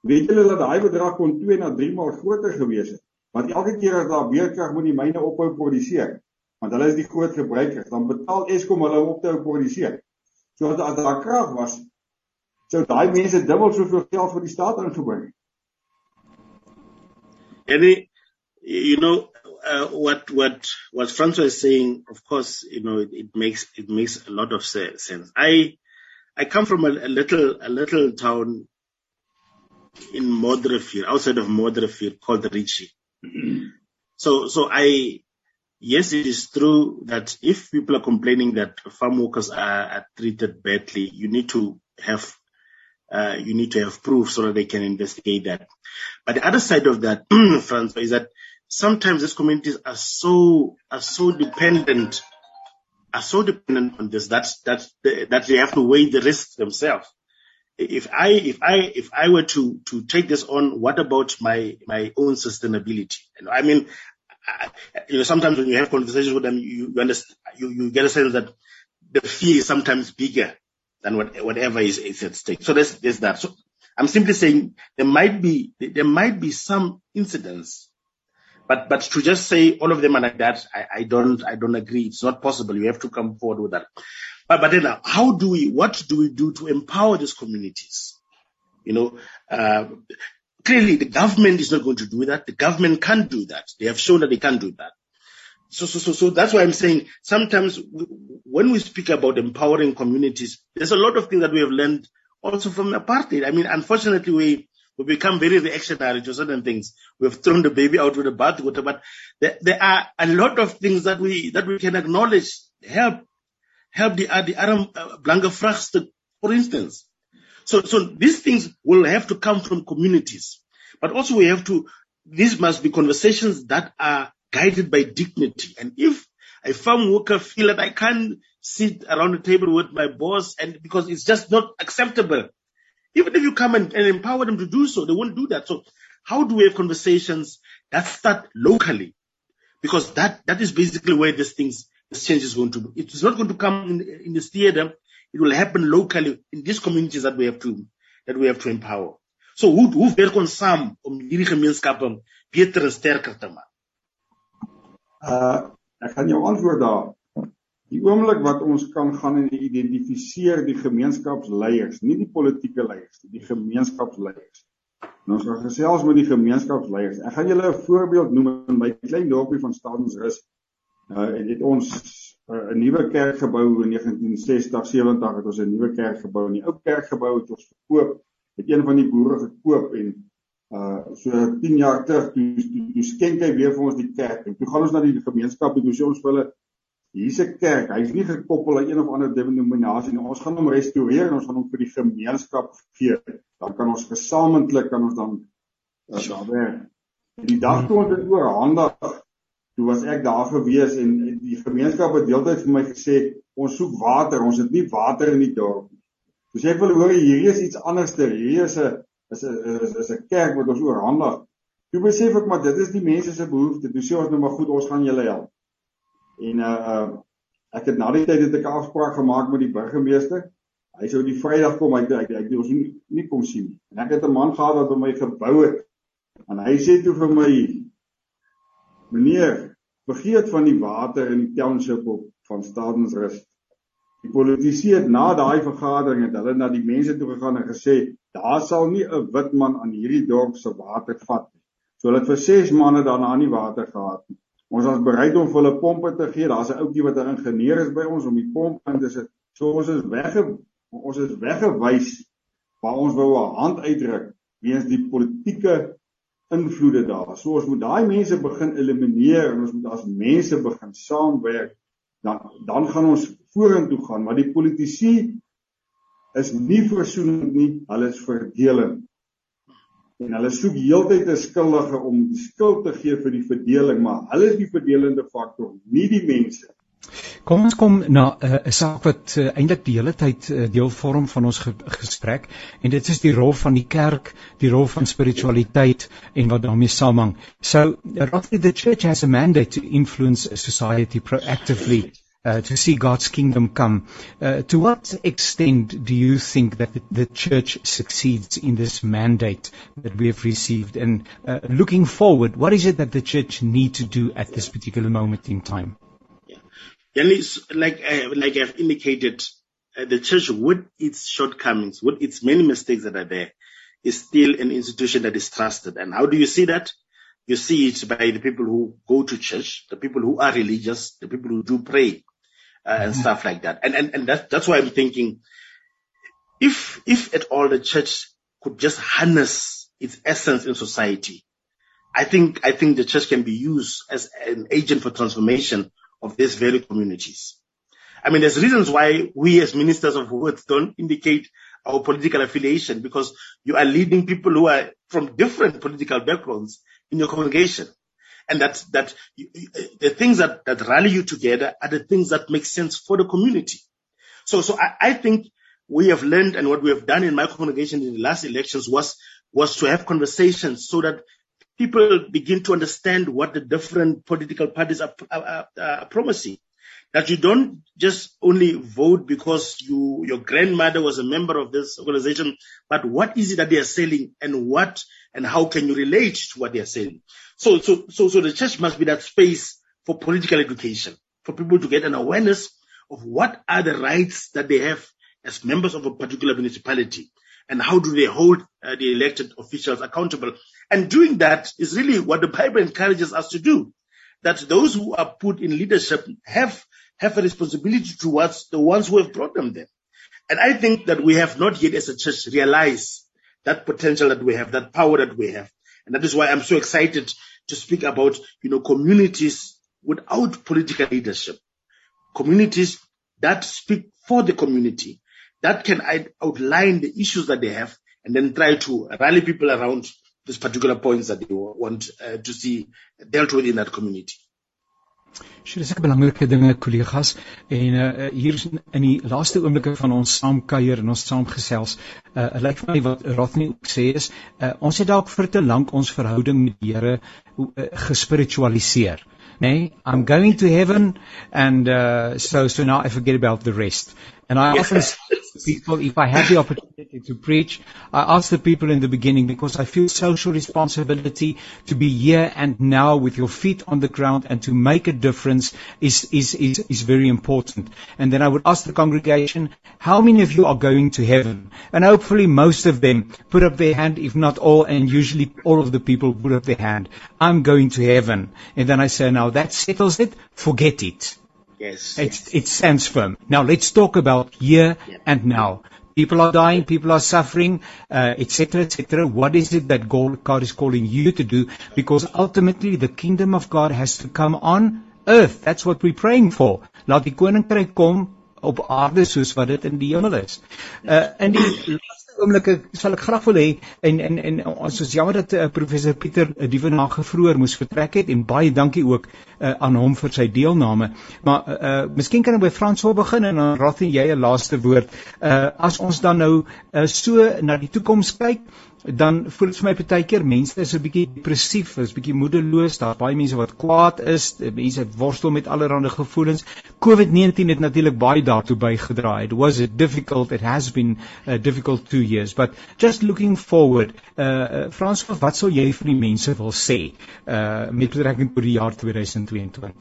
Weet julle dat daai bedrag kon 2 na 3 maal groter gewees het? Want elke keer as daar weerkrag moet die myne ophou produseer, want hulle is die groot gebruikers, dan betaal Eskom hulle om op te hou produseer. So as daar krag was, sou daai mense dubbel soveel geld vir die staat ingebring het. Any you know uh, what what what Francois is saying of course you know it, it makes it makes a lot of sense. I I come from a, a little a little town in Modderrivier, outside of Modderrivier, called Richie. so, so I, yes, it is true that if people are complaining that farm workers are, are treated badly, you need to have uh, you need to have proof so that they can investigate that. But the other side of that, Francois, is that sometimes these communities are so are so dependent are so dependent on this that that that they have to weigh the risks themselves if I if I if I were to to take this on, what about my my own sustainability? And I mean, I, you know, sometimes when you have conversations with them, you you, understand, you you get a sense that the fear is sometimes bigger than what, whatever is, is at stake. So there's there's that. So I'm simply saying there might be there might be some incidents, but but to just say all of them are like that, I, I don't I don't agree. It's not possible. You have to come forward with that. But, but then how do we, what do we do to empower these communities? You know, uh, clearly the government is not going to do that. The government can't do that. They have shown that they can't do that. So, so, so, so that's why I'm saying sometimes when we speak about empowering communities, there's a lot of things that we have learned also from apartheid. I mean, unfortunately, we, we become very reactionary to certain things. We've thrown the baby out with the bathwater, but there, there are a lot of things that we, that we can acknowledge help help the, the Aram uh, for instance. So, so these things will have to come from communities, but also we have to, these must be conversations that are guided by dignity. And if a farm worker feel that I can't sit around the table with my boss and because it's just not acceptable, even if you come and, and empower them to do so, they won't do that. So how do we have conversations that start locally? Because that, that is basically where these things this change is going to it is not going to come in, in this theater. It will happen locally in these communities that we have to that we have to empower. So hoe hoe werk ons saam om hierdie gemeenskappe beter en sterker te maak? Uh ek gaan jou antwoord daar. Die oomblik wat ons kan gaan en identifiseer die gemeenskapsleiers nie die politieke leiers die gemeenskapsleiers. En ons gaan gesels met die gemeenskapsleiers. Ek gaan julle 'n voorbeeld noem in my klein dorpie van Stadensrus uh, en het ons uh, 'n nuwe kerk gebou in 1960 70 het ons 'n nuwe kerk gebou en die ou kerkgebou het ons verkoop het een van die boere gekoop en uh so 10 jaar terug toe, toe, toe skenk hy weer vir ons die kerk en toe gaan ons na die gemeenskap en toe sê ons vir hulle hier's 'n kerk hy's nie gekoppel aan een of ander denominasie nie ons gaan hom restoreer en ons gaan hom vir die gemeenskap gee dan kan ons gesamentlik kan ons dan uh, daar werk. Die dag toe ons dit oorhandig toe was ek daar gewees en die gemeenskap het deeltyd vir my gesê ons soek water, ons het nie water in die dorp nie. Toe sê ek wil hoor hierdie is iets anderster. Hierdie is 'n is 'n is 'n kerk wat ons oorhandig. Toe besef ek maar dit is die mense se behoefte. Toe sê ons nou maar goed, ons gaan julle help. En uh uh Ek het na die tyd het ek 'n afspraak gemaak met die burgemeester. Hy sou die Vrydag kom hy ek ek ons nie, nie kom sien nie. En ek het 'n man gehad wat by my gebou het. En hy sê toe vir my meneer, vergeet van die water in die township op van Stadensrus. Die politici het na daai vergadering het hulle na die mense toe gegaan en gesê daar sal nie 'n wit man aan hierdie dorp se water vat nie. So hulle het vir 6 maande daarna nie water gehad nie. Ons was bereid om vir hulle pompe te gee. Daar's 'n ouetjie wat 'n ingenieur is by ons om die pomp in te sit. So ons is wegge ons is weggewys waar ons wou 'n hand uitdruk weens die politieke invloede daar. So ons moet daai mense begin elimineer en ons moet as mense begin saamwerk. Dan dan gaan ons vorentoe gaan, maar die politici is nie versoenend nie, hulle is verdelend en hulle soek heeltyd 'n skuldige om die skuld te gee vir die verdeling, maar hulle is die verdelende faktor, nie die mense. Kom ons kom na eh, 'n uh, saak wat uh, eintlik die hele tyd uh, deel vorm van ons ge gesprek en dit is die rol van die kerk, die rol van spiritualiteit en wat daarmee saamhang. So, roughly the church has a mandate to influence society proactively uh, to see God's kingdom come. Uh, to what extent do you think that the, the, church succeeds in this mandate that we have received? And uh, looking forward, what is it that the church need to do at this particular moment in time? Yeah. like, uh, like I've indicated, uh, the church, with its shortcomings, with its many mistakes that are there, is still an institution that is trusted. And how do you see that? You see it by the people who go to church, the people who are religious, the people who do pray uh, and stuff like that. And, and, and that's, that's why I'm thinking if, if at all the church could just harness its essence in society, I think, I think the church can be used as an agent for transformation of these very communities. I mean, there's reasons why we as ministers of words don't indicate our political affiliation because you are leading people who are from different political backgrounds in your congregation and that that you, the things that that rally you together are the things that make sense for the community. So so I, I think we have learned and what we have done in my congregation in the last elections was was to have conversations so that people begin to understand what the different political parties are, are, are promising. That you don't just only vote because you your grandmother was a member of this organization, but what is it that they are selling and what and how can you relate to what they are saying? So, so, so, so the church must be that space for political education, for people to get an awareness of what are the rights that they have as members of a particular municipality and how do they hold uh, the elected officials accountable. And doing that is really what the Bible encourages us to do. That those who are put in leadership have, have a responsibility towards the ones who have brought them there. And I think that we have not yet as a church realized that potential that we have, that power that we have. And that is why I'm so excited to speak about, you know, communities without political leadership. Communities that speak for the community, that can outline the issues that they have and then try to rally people around these particular points that they want uh, to see dealt with in that community. So dis 'n belangrike dinge kollegas en uh, hier in die laaste oomblikke van ons saamkuier en ons saamgesels, uh, lyk vir my wat Rodney ook sê is, uh, ons het dalk vir te lank ons verhouding met die Here uh, gespiritualiseer. Nee, I'm going to heaven and uh, so so now I forget about the rest. And I often people, if I have the opportunity to preach, I ask the people in the beginning because I feel social responsibility to be here and now with your feet on the ground and to make a difference is, is, is, is very important. And then I would ask the congregation, how many of you are going to heaven? And hopefully most of them put up their hand, if not all, and usually all of the people put up their hand. I'm going to heaven. And then I say, now that settles it, forget it. Yes. It, it stands firm. Now let's talk about here yeah. and now. People are dying, people are suffering, etc., uh, etc. Et what is it that God is calling you to do? Because ultimately the kingdom of God has to come on earth. That's what we're praying for. Laat die koninkryk kom op aarde soos wat dit in die hemel is. Uh in die oomblik sal ek graag wil hê en en en ons is jammer dat uh, professor Pieter uh, die vanaand vroeër moes vertrek het en baie dankie ook uh, aan hom vir sy deelname. Maar uh, uh miskien kan ek by Frans wil begin en dan raad jy 'n laaste woord. Uh as ons dan nou uh, so na die toekoms kyk dan voel dit vir my baie keer mense is 'n bietjie depressief, is bietjie moedeloos, daar's baie mense wat kwaad is, mense worstel met allerlei gevoelens. COVID-19 het natuurlik baie daartoe bygedra. It was a difficult, it has been a difficult 2 years, but just looking forward, uh, uh Frans, wat sou jy vir die mense wil sê uh met betrekking tot die jaar 2022?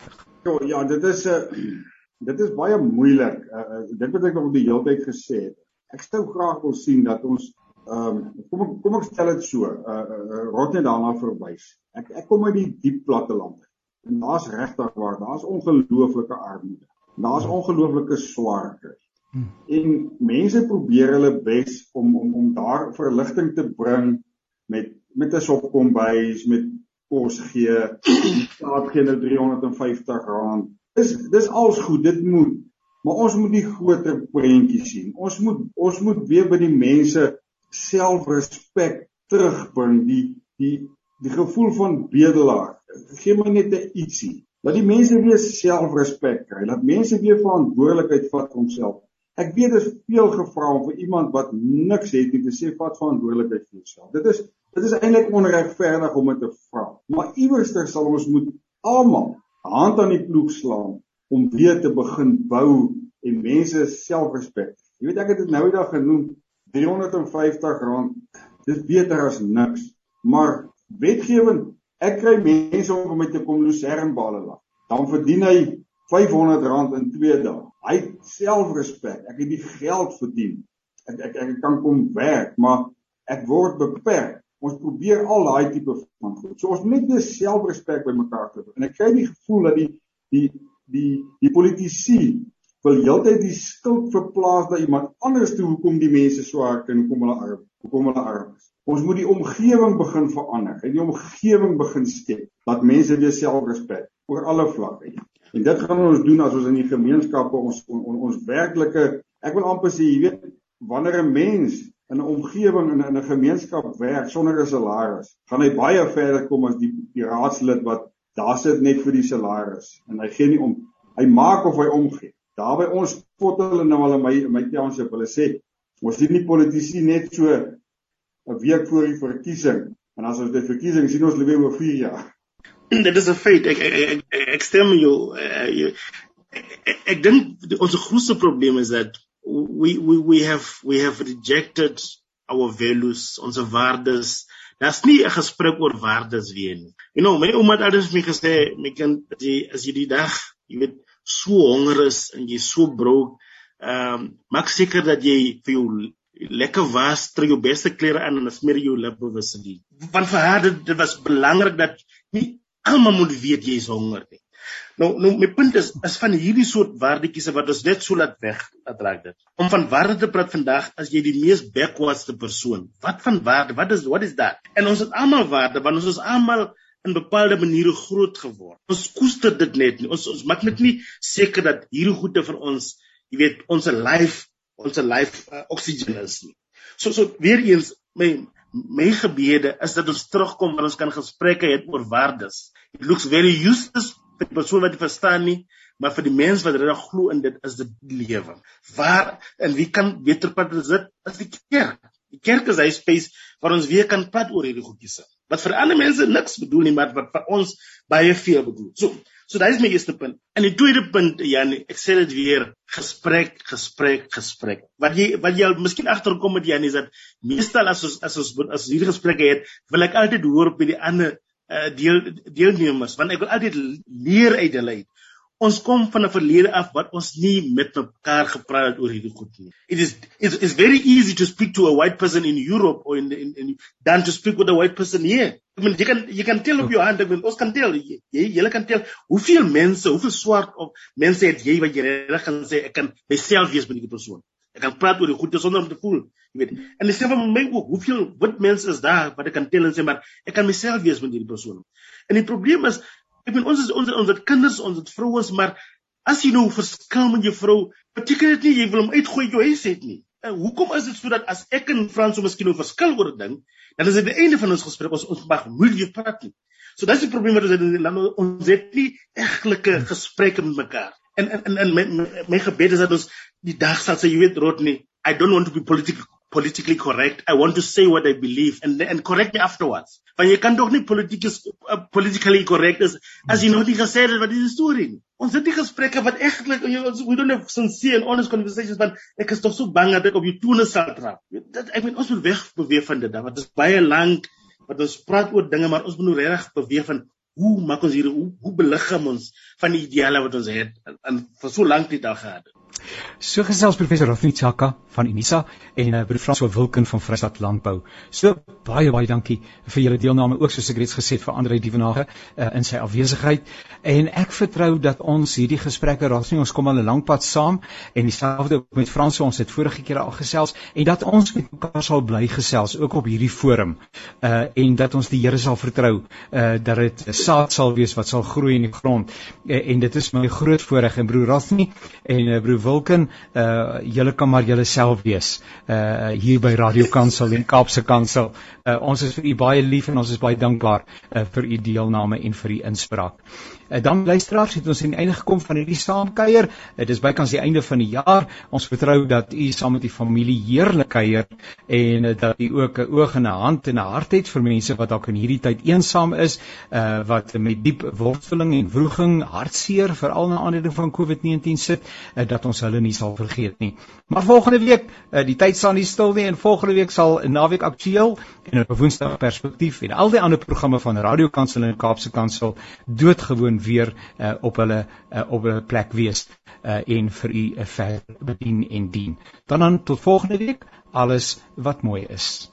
Jo, ja, dit is 'n uh, dit is baie moeilik. Uh, dit wat ek nog die hele tyd gesê het. Ek sou graag wil sien dat ons ehm um, kom ek kom ek stel dit so, uh, uh, rot net daarna verwys. Ek ek kom uit die diep platte land. En daar's regtig waar, daar's ongelooflike armoede. Daar's ongelooflike swaarte. Hmm. En mense probeer hulle bes om om om daar verligting te bring met met 'n sopkombuis, met kos gee. Staat gee nou R350. Dis dis alles goed, dit moet. Maar ons moet die groter prentjie sien. Ons moet ons moet weer by die mense selfrespek terugbring, die die die gevoel van bedelaar. Gee my net 'n ietsie. Laat die mense weer selfrespek kry. Laat mense weer verantwoordelikheid vat vir homself. Ek weet dit is veel gevra om vir iemand wat niks het nie te sê vat verantwoordelikheid vir jouself. Dit is dit is eintlik onregverdig om dit te vra. Maar iewers sal ons moet almal hand aan die ploeg slaan om weer te begin bou en mense selfrespek. Jy weet ek het dit nou eendag genoem 350 rand. Dis beter as niks. Maar wetgewend, ek kry mense om my te kom lucernbale lag. Dan verdien hy R500 in 2 dae. Hy het selfrespek. Ek het die geld verdien. Ek ek ek kan kom werk, maar ek word beperk. Ons probeer al daai tipe van goed. So ons moet net weer selfrespek by mekaar kry. En ek kry die gevoel dat die die die die politici wil heeltyd die skuld verplaas na iemand anders toe hoekom die mense so hard en hoekom hulle arm hoekom hulle arm is. Ons moet die omgewing begin verander. En die omgewing begin skep dat mense weer selfrespek oor alle vlakke. En dit gaan ons doen as ons in die gemeenskappe ons on, on, ons werklike ek wil amper sê jy weet wanneer 'n mens in 'n omgewing in 'n gemeenskap werk sonder 'n salaris, gaan hy baie verder kom as die die raadslid wat daar sit net vir die salaris en hy gee nie om hy maak of hy omgee. Daar by ons spot hulle nou al in my my township, hulle sê ons sien nie politici net so 'n week voor die verkiesing. En as ons die verkiesing sien ons lewe oor 4 jaar. Dit is 'n feit. Ek ek ek, ek stem jou. Uh, ek, ek dink ons grootste probleem is dat we we we have we have rejected our values ons waardes. Daar's nie 'n gesprek oor waardes weer nie. You know my ouma het altyd vir my gesê my kind die, as jy die dag jy weet so honger is en jy so brood ehm um, maak seker dat jy vir jou lekker was trek jou beste klere aan en smeer jou lippe wissel want vir haar dit, dit was belangrik dat nie almal moet weet jy is honger nie Nou nou my punt is is van hierdie soort waardetjies wat ons net so laat weg laat dit. Om van waarde te praat vandag as jy die mees backwardste persoon. Wat van waarde? Wat is what is that? En ons het almal waarde want ons is almal in bepaalde maniere groot geword. Ons koester dit net nie. Ons ons maak net nie seker dat hierdie goede vir ons, jy weet, ons life, ons life uh, oxygen is nie. So so weer eens my my gebede is dat ons terugkom en ons kan gesprekke hê oor waardes. It looks very useless vir die persoon wat dit verstaan nie, maar vir die mens wat regtig glo in dit is dit lewe. Waar en wie kan beter pad is dit as die kerk? Die kerk is hy space waar ons weer kan pad oor hierdie goedjies. Wat vir ander mense niks bedoel nie, maar wat vir ons baie veel bedoel. So, so daai is my eerste punt. En die tweede punt, Janie, ek sê dit weer, gesprek, gesprek, gesprek. Wat jy wat jy miskien agterkom met Janie is dat meestal as ons as ons as hierdie gesprekke het, wil ek altyd hoor by die ander uh, deel deelnemers want ek wil altyd leer uit hulle uit. Ons kom van 'n verlede af wat ons nie met mekaar gepraat het oor hierdie goed nie. It is it is very easy to speak to a white person in Europe or in in, in than to speak with a white person here. I mean, jy kan jy kan tel op jou hand, ek bedoel ons kan tel jy jy kan tel hoeveel mense, hoeveel swart of mense het jy wat jy reg gaan sê ek kan myself wees met die persoon. Ek kan praat oor die goeie sonder om te voel, jy weet. En dis sewe my ook, hoeveel wit mense is daar wat ek kan tel en sê maar ek kan myself wees met hierdie persoon. En die probleem is, ek bedoel ons is ons ons het kinders, ons het vrouens, maar as jy nou verskil met jou vrou, beteken dit nie jy wil hom uitgooi jou huis het nie. En hoekom is dit sodat as ek en Frans so miskien 'n verskil oor 'n ding, dan is dit die einde van ons gesprek, ons ons mag weer praat nie. So dis die probleem wat ons het in die land, ons het nie egtelike gesprekke met mekaar. En en en my my, my gebed is dat ons die dag sal sê jy weet Rodney I don't want to be politically politically correct. I want to say what I believe and and correct me afterwards. Want jy kan tog nie politiek uh, politically correct is as jy nog nie gesê het wat die storie. Ons het die gesprekke wat eintlik we don't have sincere and honest conversations want ek is tog so bang dat ek op jou tone sal trap. Dat ek moet ons moet weg beweeg van dit. Wat is baie lank wat ons praat oor dinge maar ons moet nou regtig beweeg van hoe maak ons hier hoe, hoe beliggaam ons van die ideale wat ons het en vir so lank die dag gehad het. So gesels professor Rafni Chaka van Unisa en uh, broer François Wilken van Vrystaat Landbou. So baie baie dankie vir julle deelname ook soos ek reeds gesê het vir Andre Dievenage uh, in sy afwesigheid en ek vertrou dat ons hierdie gesprekke raak sien ons kom al 'n lang pad saam en dieselfde met François ons het vorige keer al gesels en dat ons met mekaar sal bly gesels ook op hierdie forum uh, en dat ons die Here sal vertrou uh, dat dit saad sal wees wat sal groei in die grond uh, en dit is my groot voorreg en broer Rafni en uh, broer Wilken uh, julle kan maar julle self wees uh hier by Radio Kansel en Kaapse Kansel. Uh ons is vir u baie lief en ons is baie dankbaar uh, vir u deelname en vir u inspraak. Uh, dan luisteraars het ons aan die einde gekom van hierdie saamkuier. Dit is bykans die einde van die jaar. Ons vertrou dat u saam met die familie heerlik kuier en uh, dat u ook 'n oog en 'n hand en 'n hart het vir mense wat dalk in hierdie tyd eensaam is, uh wat met diep worsteling en wroging, hartseer veral na aanleiding van COVID-19 sit, uh, dat ons hulle nie sal vergeet nie. Maar volgende week, uh, die tyd staan nie stil nie en volgende week sal 'n naweek aktueel en op Woensdag perspektief en al die ander programme van Radio Kansel en Kaapse Kansel doodgewoon weer uh, op hulle uh, op 'n plek wees uh, en vir u uh, ver bedien en dien. Dan dan tot volgende week alles wat mooi is.